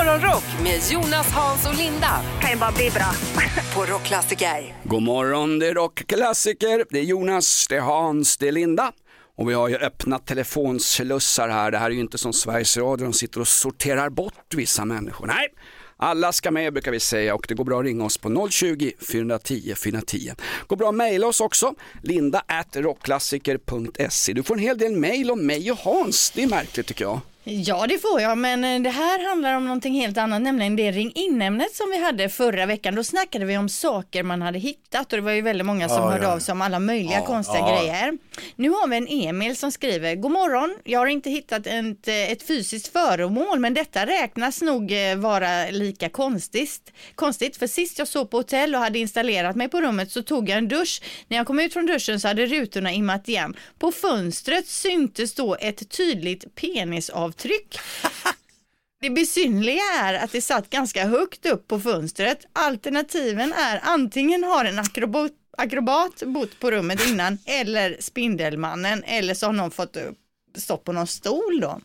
Morgonrock med Jonas, Hans och Linda kan ju bara bli bra. på Rockklassiker. God morgon, det är rockklassiker. Det är Jonas, det är Hans, det är Linda. Och vi har ju öppnat telefonslussar här. Det här är ju inte som Sveriges Radio, de sitter och sorterar bort vissa människor. Nej, alla ska med brukar vi säga och det går bra att ringa oss på 020 410 410. Går bra att mejla oss också, linda at rockklassiker.se. Du får en hel del mejl om mig och Hans, det är märkligt tycker jag. Ja, det får jag, men eh, det här handlar om någonting helt annat, nämligen det ring in-ämnet som vi hade förra veckan. Då snackade vi om saker man hade hittat och det var ju väldigt många som Ja, hörde ja. av sig om alla möjliga Ja, konstiga ja. grejer. Nu har vi en Emil som skriver, God morgon, jag har inte hittat ett, eh, ett fysiskt föremål, men detta räknas nog eh, vara lika konstigt. konstigt. För sist jag sov på hotell och hade installerat mig på rummet så tog jag en dusch. När jag kom ut från duschen så hade rutorna immat igen. På fönstret syntes då ett tydligt penisavtryck. Det besynliga är att det satt ganska högt upp på fönstret. Alternativen är antingen har en akrobat, akrobat bott på rummet innan eller Spindelmannen eller så har någon fått upp, stopp på någon stol då.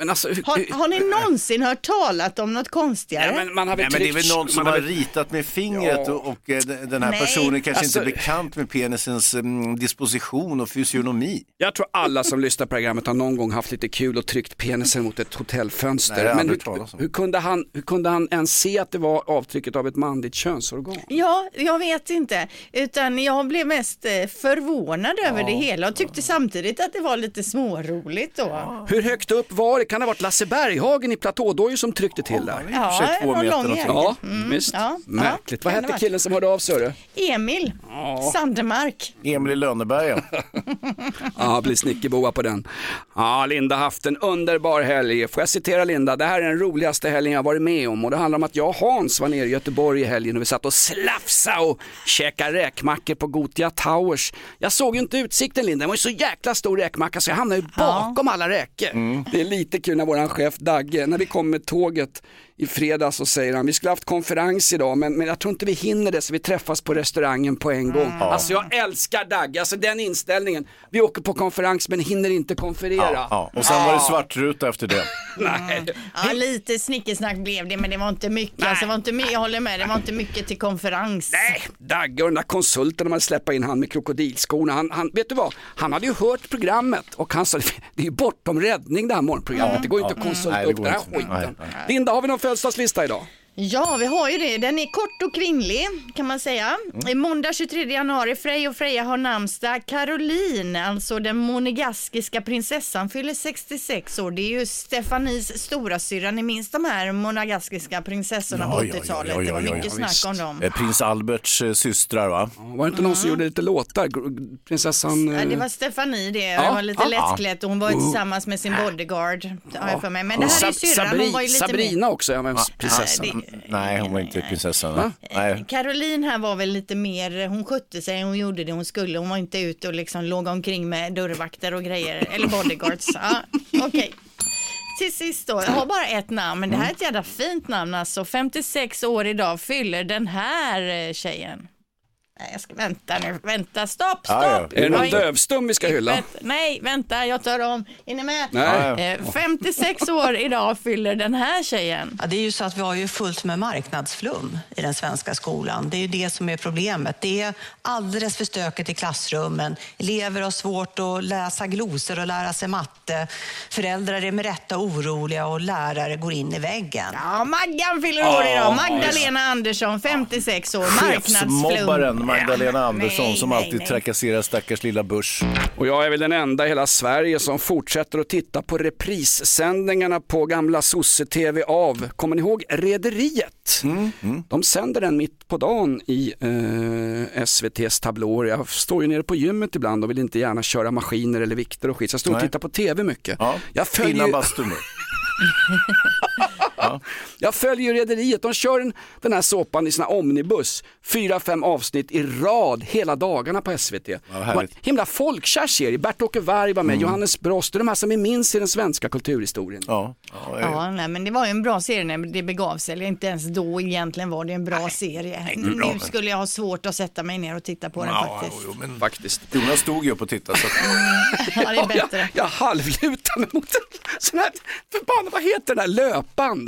Men alltså, hur- Har, har ni någonsin hört talat om något konstigare? ja, men man har Nej, men det är väl någon som man har väl- ritat med fingret Ja. och, och eh, den här Nej. personen kanske Alltså- inte är bekant med penisens mm, disposition och fysionomi. Jag tror alla som lyssnar på programmet har någon gång haft lite kul och tryckt penisen mot ett hotellfönster. Nej, har Men hur, hur, kunde han, hur kunde han ens se att det var avtrycket av ett manligt könsorgan? Ja, jag vet inte, utan jag blev mest eh, förvånad över det hela och tyckte samtidigt att det var lite småroligt då. Hur högt upp var det? Kan det ha varit Lasse Berghagen i platådådor som tryckte till där? Ja, någon meter lång jävel. Ja, visst. Mm, ja, Märkligt. ja, Vad det hette killen som hörde av sig? Emil Sandemark. Emil i Lönneberga. Ja, blir snickerboa på den. Ja, Linda har haft en underbar helg. Får jag citera Linda? Det här är den roligaste helgen jag varit med om och det handlar om att jag och Hans var nere i Göteborg i helgen och vi satt och slafsa och käkade räkmackor på Gotia Towers. Jag såg ju inte utsikten Linda, det var ju så jäkla stor räkmacka så jag hamnade ju bakom alla räkor. Det är lite jättekul när våran chef Dagge, när vi kom med tåget i fredags så säger han, vi skulle haft konferens idag men, men jag tror inte vi hinner det så vi träffas på restaurangen på en gång. Alltså jag älskar Dagge, alltså den inställningen. Vi åker på konferens men hinner inte konferera. Ja, ja. Och sen var det svartruta efter det. Nej. Ja, lite snickesnack blev det, men det var inte mycket. Alltså, det var inte mycket. Jag håller med, det var inte mycket till konferens. Nej, Dagge och den där konsulten, de hade släppt in han med krokodilskorna. Han, han, vet du vad, han hade ju hört programmet och han sa, det är ju bortom räddning det här morgonprogrammet. Det går ju inte att konsulta Nej, upp den här skiten. Nej, Linda, har vi någon födelsedagslista idag? Ja, vi har ju det. Den är kort och kvinnlig kan man säga. Mm. I måndag 23 januari, Frej och Freja har namnsdag. Caroline, alltså den monegaskiska prinsessan, fyller 66 år. Det är ju Stefanis stora syra. Ni minns de här monegaskiska prinsessorna på 80-talet? det var mycket snack om dem. Eh, Prins Alberts eh, systrar va? Var det inte någon som gjorde lite låtar? Prinsessan... Mm. Ja, det eh, var Stefanie det. Ja, Hon var lite ja. lättklädd och hon var ju tillsammans med sin bodyguard. Har jag för mig. Men det här är syrran, hon var ju lite Sabrina också, ja, men prinsessan. Nej, hon var inte prinsessan. va? Nej. Caroline här var väl lite mer, hon skötte sig, hon gjorde det hon skulle. Hon var inte ute och liksom låg omkring med dörrvakter och grejer, eller bodyguards. Ja, Okej. Till sist då, jag har bara ett namn, men det här är ett jävla fint namn alltså. 56 år idag fyller den här eh, tjejen. Nej, jag ska vänta nu, vänta, stopp, stopp. Ja, ja. Är det någon dövstum vi ska hylla? Vänta, Nej, vänta, jag tar om. Är ni med? Nej. Eh, 56 år idag fyller den här tjejen. Ja, det är ju så att vi har ju fullt med marknadsflum i den svenska skolan. Det är ju det som är problemet. Det är alldeles för stökigt i klassrummen. Elever har svårt att läsa glosor och lära sig matte. Föräldrar är med rätta oroliga och lärare går in i väggen. Ja, Maggan fyller år idag. Magdalena Andersson, 56 år, marknadsflum. Magdalena Ja, Andersson nej, som nej, alltid nej. trakasserar stackars lilla Bush. Och jag är väl den enda i hela Sverige som fortsätter att titta på reprissändningarna på gamla sosse-tv av, kommer ni ihåg Rederiet? De sänder den mitt på dagen i eh, SVTs tablåer. Jag står ju nere på gymmet ibland och vill inte gärna köra maskiner eller vikter och skit, så jag står och tittar på tv mycket. Ja. Jag följer Innan bastun Jag följer ju Rederiet, de kör en, den här såpan i sina omnibus, fyra, fem avsnitt i rad hela dagarna på SVT. En härligt. himla folkkär serie, Bert-Åke Varg var med, Johannes Brost och de här som vi minns i den svenska kulturhistorien. Ja. Ja, Ja, nej, men det var ju en bra serie när det begav sig. Eller inte ens då egentligen var det en bra serie. Nu skulle jag ha svårt att sätta mig ner och titta på den Ja, faktiskt. jo, men Faktiskt. Jonas stod ju upp och tittade. Så. Ja, det är bättre. Jag, jag halvlutar mig mot Sån här, förbannat, vad heter det där,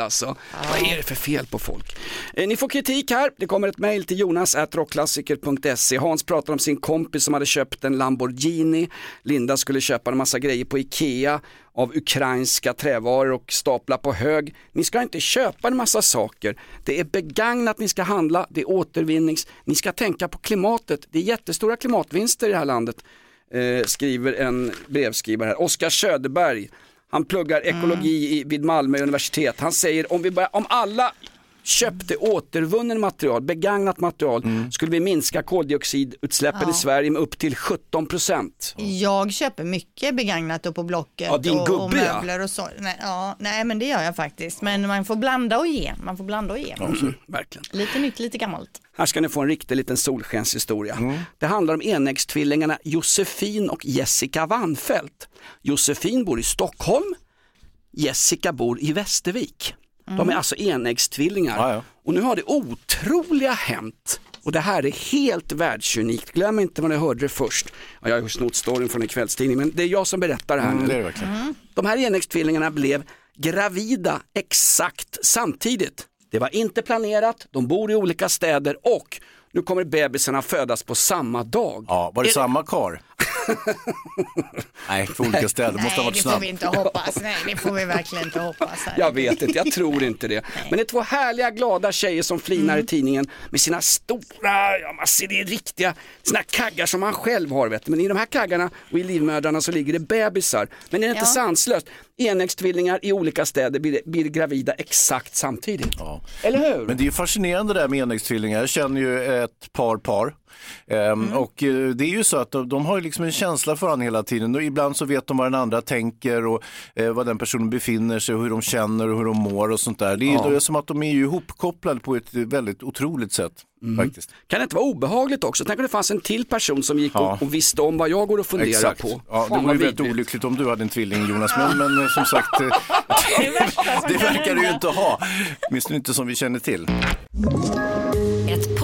alltså. Vad är det för fel på folk? Eh, ni får kritik här, det kommer ett mejl till jonas.rockklassiker.se. Hans pratar om sin kompis som hade köpt en Lamborghini. Linda skulle köpa en massa grejer på Ikea av ukrainska trävaror och stapla på hög. Ni ska inte köpa en massa saker. Det är begagnat ni ska handla, det är återvinnings. Ni ska tänka på klimatet. Det är jättestora klimatvinster i det här landet, eh, skriver en brevskrivare här. Oskar Söderberg, han pluggar ekologi i, vid Malmö universitet. Han säger om, vi börjar, om alla köpte återvunnen material, begagnat material, skulle vi minska koldioxidutsläppen i Sverige med upp till 17 procent. Jag köper mycket begagnat och på Blocket Ja, din och, och gubbe, ja. möbler och så. Nej, ja, nej men det gör jag faktiskt. Men man får blanda och ge. Man får blanda och ge. Verkligen. Lite nytt, lite gammalt. Här ska ni få en riktig liten solskenshistoria. Det handlar om enäggstvillingarna Josefin och Jessica Wanfeldt. Josefin bor i Stockholm, Jessica bor i Västervik. De är alltså enäggstvillingar. Ja, ja. Och nu har det otroliga hänt. Och det här är helt världsunikt. Glöm inte vad ni hörde det först. Ja, jag har ju snott storyn från en kvällstidning men det är jag som berättar det här Mm, nu. det är det verkligen. De här enäggstvillingarna blev gravida exakt samtidigt. Det var inte planerat, de bor i olika städer och nu kommer bebisarna födas på samma dag. Ja, var det Är- samma kar? Nej, för olika städer. Måste ha Nej, varit det får vi inte hoppas. Nej, det får vi verkligen inte hoppas. Här. Jag vet inte, jag tror inte det. Men det är två härliga glada tjejer som flinar Mm. i tidningen med sina stora, ja man ser det är riktiga, sina kaggar som man själv har vet du. Men i de här kaggarna och i livmödrarna så ligger det bebisar. Men är det inte Ja. sanslöst? Enäggstvillingar i olika städer blir, blir gravida exakt samtidigt. Ja. Eller hur? Men det är ju fascinerande det där med enäggstvillingar. Jag känner ju ett par par. Ehm, Och eh, det är ju så att de, de har ju liksom en känsla för varandra hela tiden och ibland så vet de vad den andra tänker och eh, vad den personen befinner sig och hur de känner och hur de mår och sånt där. Det är, Ja. det är som att de är ju ihopkopplade på ett väldigt otroligt sätt faktiskt. Kan det inte vara obehagligt också? Tänk om det fanns en till person som gick Ja. och, och visste om vad jag går och funderar Exakt. på. Ja, Fan, det vore ju väldigt vidrigt. olyckligt om du hade en tvilling Jonas, men, men eh, som sagt, eh, Det verkar du ju inte ha. Åtminstone inte som vi känner till.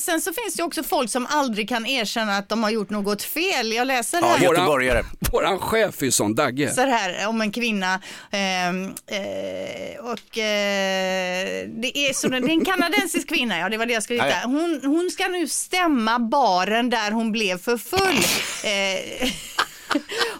Sen så finns det också folk som aldrig kan erkänna att de har gjort något fel. Jag läser Ja, här. göteborgare. Våran chef är sån, Dagge. så här om en kvinna ehm, eh, och eh, det är så det är en kanadensisk kvinna, ja det var det jag skulle hitta. Hon, hon ska nu stämma baren där hon blev för full.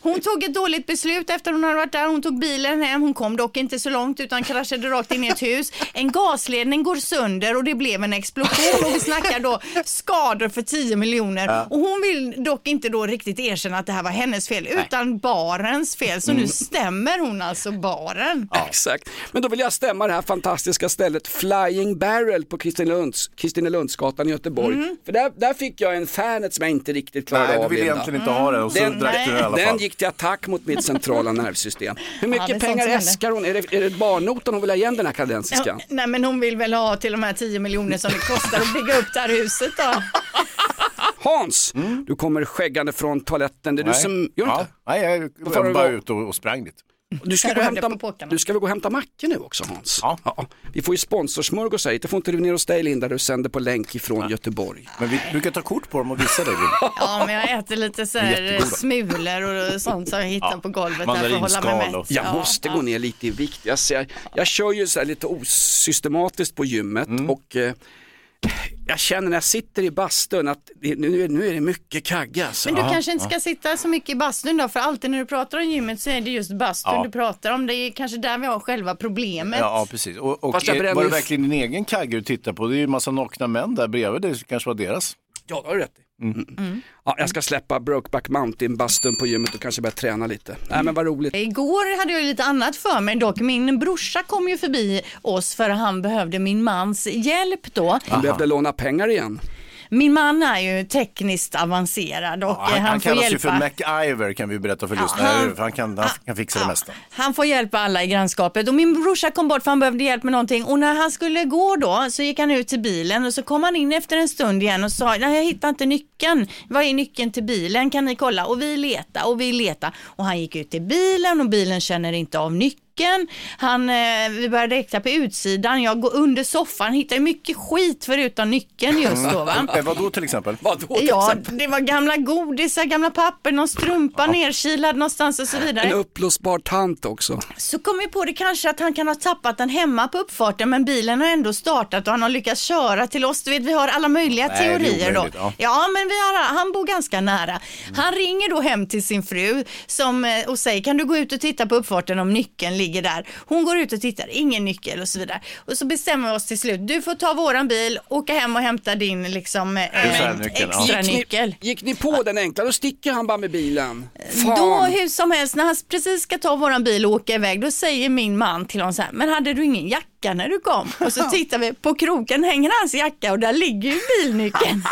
Hon tog ett dåligt beslut efter hon hade varit där. Hon tog bilen hem. Hon kom dock inte så långt utan kraschade rakt in i ett hus. En gasledning går sönder och det blev en explosion och vi snackar då skador för 10 miljoner. Och hon vill dock inte då riktigt erkänna att det här var hennes fel utan barens fel. Så nu stämmer hon alltså baren. Exakt. Men då vill jag stämma det här fantastiska stället Flying Barrel på Kristinelunds, Kristinelundsgatan i Göteborg. För där, där fick jag en Fanet som jag inte riktigt klarade Nej, du av. ville egentligen inte ha den och så Den- drack du i alla Den fall. Gick till attack mot mitt centrala nervsystem. Hur mycket sånt pengar äskar hon? Är det, är det barnotan hon vill ha igen den här kanadensiskan? Ja, nej men hon vill väl ha till de här 10 miljoner som det kostar att bygga upp det här huset då. Hans, du kommer skäggande från toaletten. Det är du Nej. som, gör du ja. inte? Nej, jag du var bara ute och, och sprang dit. Du ska, gå hämta, du ska väl gå och hämta mackor nu också Hans? Ja. Vi får ju sponsorsmörgåsar hit, det får inte du ner hos dig Linda, du sänder på länk ifrån Göteborg. Men vi brukar ta kort på dem och visa dig. Linda. Ja men jag äter lite så här smulor och sånt som jag hittar Ja, på golvet där för att hålla mig mätt. och- Jag Ja, måste ja. gå ner lite i vikt. Jag, ser, jag kör ju så här lite osystematiskt på gymmet Mm. och eh, jag känner när jag sitter i bastun att nu, är- nu är det mycket kagge alltså. Men du kanske inte ska sitta så mycket i bastun då, för alltid när du pratar om gymmet så är det just bastun Ja. du pratar om. Det är kanske där vi har själva problemet. Ja, precis. Och, och Fast jag är, var det verkligen din egen kagge du tittar på? Det är ju en massa nakna män där bredvid. Det kanske var deras. Ja, det har du rätt i. Mm. Ja, jag ska släppa Brokeback Mountain-bastun på gymmet och kanske börja träna lite. Nej men vad roligt. Igår hade jag lite annat för mig dock. Min brorsa kom ju förbi oss för han behövde min mans hjälp då. Han behövde låna pengar igen. Min man är ju tekniskt avancerad och Ja, han, eh, han, han, får kallas ju hjälpa. för MacIver kan vi berätta för Ja, lyssnarna. han- Han, kan, han kan fixa det mesta. Han får hjälpa alla i grannskapet och min brorsa kom bort för han behövde hjälp med någonting och när han skulle gå då så gick han ut till bilen och så kom han in efter en stund igen och sa nej jag hittar inte nyckeln. Vad är nyckeln till bilen? Kan ni kolla? Och vi letade och vi letade och han gick ut till bilen och bilen känner inte av nyckeln. Han, eh, vi började räkna på utsidan, jag går under soffan, hittar ju mycket skit förutom nyckeln just då va. Eh, vad då till exempel? Vadå till Ja, exempel? det var gamla godisar, gamla papper, någon strumpa nerkilad någonstans och så vidare. En uppblåsbar tant också. Så kom vi på det kanske att han kan ha tappat den hemma på uppfarten men bilen har ändå startat och han har lyckats köra till oss. Du vet, vi har alla möjliga Nej, det är teorier då. omöjligt, ja. Ja, men vi har, han bor ganska nära. Han ringer då hem till sin fru som, eh, och säger kan du gå ut och titta på uppfarten om nyckeln ligger där. Hon går ut och tittar, ingen nyckel och så vidare. Och så bestämmer vi oss till slut, du får ta våran bil, åka hem och hämta din liksom, eh, extra Gick nyckel. ni, gick ni på den enkla, då sticker han bara med bilen. Då Fan. hur som helst, när han precis ska ta våran bil och åka iväg, då säger min man till honom så här, men hade du ingen jacka när du kom? Och så tittar vi, på kroken hänger hans jacka och där ligger ju bilnyckeln.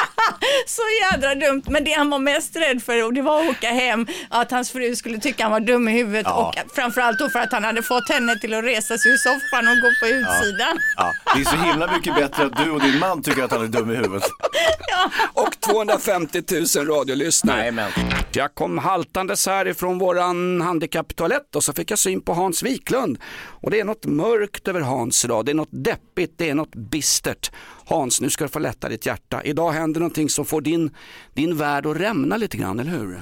så jädra dumt, men det han var mest rädd för, och det var att åka hem, att hans fru skulle tycka han var dum i huvudet Ja. och framförallt då för att han hade fått henne till att resa sig ur soffan och gå på utsidan. Ja, det är så himla mycket bättre att du och din man tycker att han är dum i huvudet. Och 250 000 radiolyssnare. Nej, men. Jag kom haltandes härifrån våran handikapptoalett och så fick jag syn på Hans Wiklund. Och det är något mörkt över Hans idag, det är något deppigt, det är något bistert. Hans, nu ska du få lätta ditt hjärta. Idag händer någonting som får din, din värld att rämna lite grann, eller hur?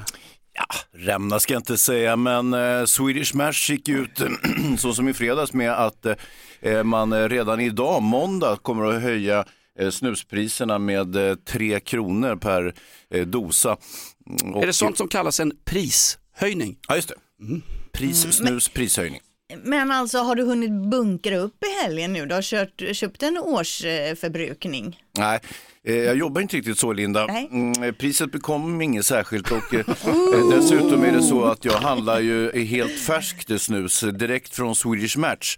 Ja, rämna ska jag inte säga, men eh, Swedish Match gick ut så som i fredags med att eh, man eh, redan idag, måndag, kommer att höja snuspriserna med eh, 3 kronor per eh, dosa. Mm, Är det och- sånt som kallas en prishöjning? Ja, just det. Pris, snus, prishöjning. Men alltså har du hunnit bunkra upp i helgen nu? Du har kört, köpt en årsförbrukning. Nej, eh, jag jobbar inte riktigt så Linda. Mm, priset bekom inget särskilt och eh, eh, dessutom är det så att jag handlar ju helt färskt snus eh, direkt från Swedish Match.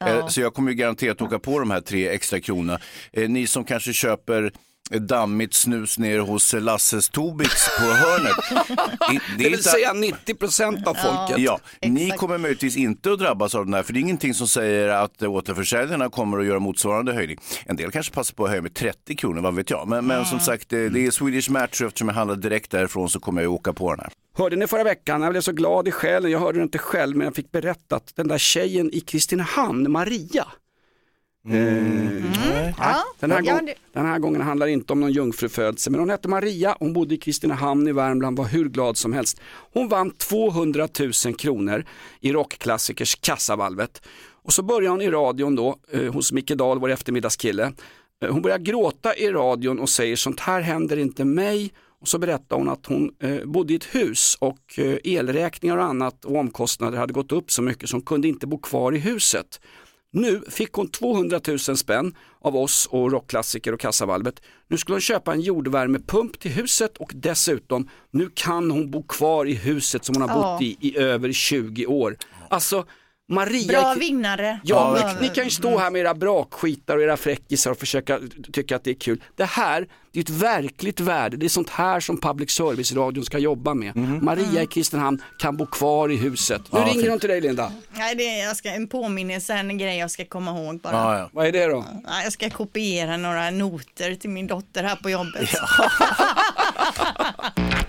Eh, Så jag kommer ju garanterat åka på de här tre extra kronorna. Eh, Ni som kanske köper eh, dammigt snus ner hos eh, Lasses Tobix på hörnet. I- Det vill inte- säga 90% av folket. Ja, ni kommer möjligtvis inte att drabbas av den här, för det är ingenting som säger att eh, återförsäljarna kommer att göra motsvarande höjning. En del kanske passar på att höja med 30 kronor, vad vet jag. Men, men som sagt, det, det är Swedish Match och eftersom jag handlar direkt därifrån så kommer jag att åka på den här. Hörde ni förra veckan, jag blev så glad i själen, jag hörde det inte själv men jag fick berättat, den där tjejen i Kristinehamn, Maria. Eh, Ja, Den här, gång, den här gången handlar det inte om någon jungfrufödelse, men hon hette Maria, hon bodde i Kristinehamn i Värmland, var hur glad som helst. Hon vann 200 000 kronor i rockklassikers kassavalvet. Och så började hon i radion då, eh, hos Micke Dahl, vår eftermiddagskille. Eh, hon börjar gråta i radion och säger sånt här händer inte mig. Och så berättar hon att hon eh, bodde i ett hus och eh, elräkningar och annat och omkostnader hade gått upp så mycket så hon kunde inte bo kvar i huset. Nu fick hon 200 000 spänn av oss och rockklassiker och kassavalvet. Nu skulle hon köpa en jordvärmepump till huset och dessutom, nu kan hon bo kvar i huset som hon har bott i i över 20 år. Alltså, Maria... Bra vinnare. Ja, Ja, ni, ni kan ju stå här med era brakskitar och era fräckisar och försöka tycka att det är kul. Det här, det är ett verkligt värde. Det är sånt här som public service-radion ska jobba med. Maria i Kristinehamn kan bo kvar i huset. Nu ringer fint. hon till dig Linda. Nej, det är jag ska, en påminnelse, en grej jag ska komma ihåg bara. Ja, ja. Vad är det då? Ja, Jag ska kopiera några noter till min dotter här på jobbet.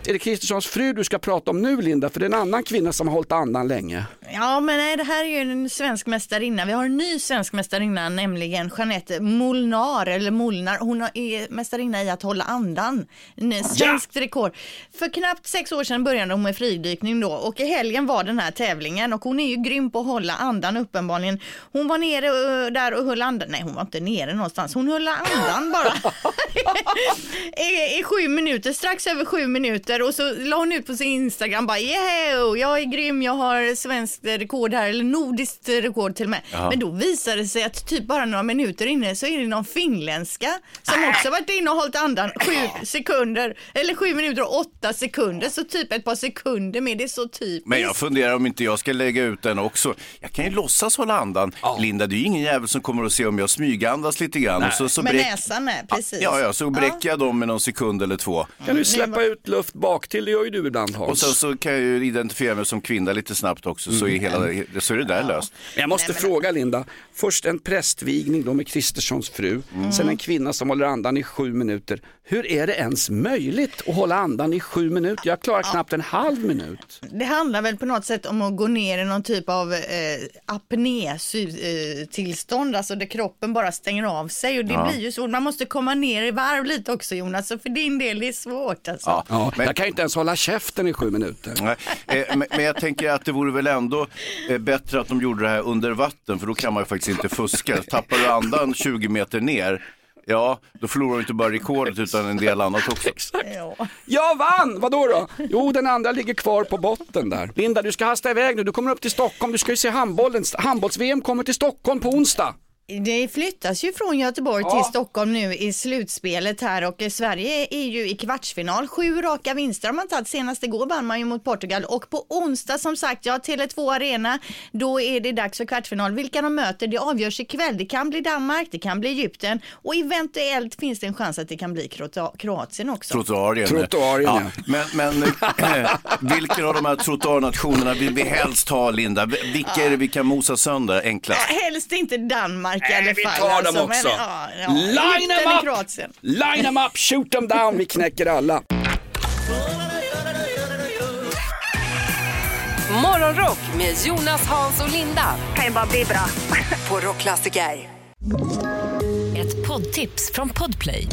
Är det Kristerssons fru du ska prata om nu Linda? För det är en annan kvinna som har hållit andan länge. Ja, men nej, det här är ju en svensk mästarinna. Vi har en ny svensk mästarinna, nämligen Jeanette Molnar, eller Molnar. Hon är mästarinna i att hålla andan. En svenskt rekord. För knappt sex år sedan började hon med fridykning då och i helgen var den här tävlingen och hon är ju grym på att hålla andan uppenbarligen. Hon var nere där och höll andan. Nej, hon var inte nere någonstans. Hon höll andan bara. I, I sju minuter, strax över sju minuter och så la hon ut på sin Instagram bara yeah, jag är grym, jag har svenskt rekord här eller nordiskt rekord till och med. Men då visade det sig att typ bara några minuter inne så är det någon finländska som också varit inne och hållit andan sju sekunder eller sju minuter och åtta sekunder så typ ett par sekunder med det är så typiskt. Men jag funderar om inte jag ska lägga ut den också. Jag kan ju låtsas hålla andan. Linda, det är ju ingen jävel som kommer att se om jag smygandas lite grann. Och så, så med bräck- näsan med, precis. Ja, ja, så bräcker jag dem med någon sekund eller två. Kan du släppa ut luft bak till? Det gör ju du ibland Hans. Och sen så kan jag ju identifiera mig som kvinna lite snabbt också, så, är, hela, så är det där löst. Men jag måste fråga Linda, först en prästvigning då med Kristerssons fru, sen en kvinna som håller andan i sju minuter. Hur är det ens möjligt att hålla andan i sju minuter? Jag klarar knappt en halv minut. Det handlar väl på något sätt om att gå ner i någon typ av eh, apné-tillstånd, alltså där kroppen bara stänger av sig och det blir ju svårt. Man måste komma ner i varv lite också Jonas, så för din del är det svårt alltså. Ja, Ja, men, jag kan ju inte ens hålla käften i sju minuter. nej, eh, men, men jag tänker att det vore väl ändå eh, bättre att de gjorde det här under vatten, för då kan man ju faktiskt inte fuska. Tappar du andan 20 meter ner, ja, då förlorar du inte bara rekordet utan en del annat också. Ja. Jag vann! Vadå då? Jo, den andra ligger kvar på botten där. Linda, du ska hasta iväg nu. Du kommer upp till Stockholm. Du ska ju se handbollen. Handbolls-VM kommer till Stockholm på onsdag. Det flyttas ju från Göteborg Ja. till Stockholm nu i slutspelet här och Sverige är ju i kvartsfinal. Sju raka vinster har man tagit. Senast igår vann man ju mot Portugal och på onsdag som sagt, ja Tele2 Arena, då är det dags för kvartsfinal. Vilka de möter, det avgörs ikväll. Det kan bli Danmark, det kan bli Egypten och eventuellt finns det en chans att det kan bli Kroata- Kroatien också. Trottoarien. Trottoarien, ja. Men, men eh, vilken av de här trottoarnationerna vill vi helst ha, Linda? Vilka är det vi kan mosa sönder enklast? Ja, helst inte Danmark i Nej, vi tar dem också. Men, ja, ja. Line them up! Kroatien. Line them up, shoot them down. Vi knäcker alla. Morgonrock med Jonas, Hans och Linda. kan ju bara bli bra. På Rockklassiker. Ett poddtips från Podplay.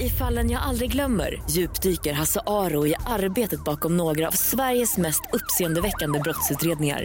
I fallen jag aldrig glömmer djupdyker Hasse Aro i arbetet bakom några av Sveriges mest uppseendeväckande brottsutredningar.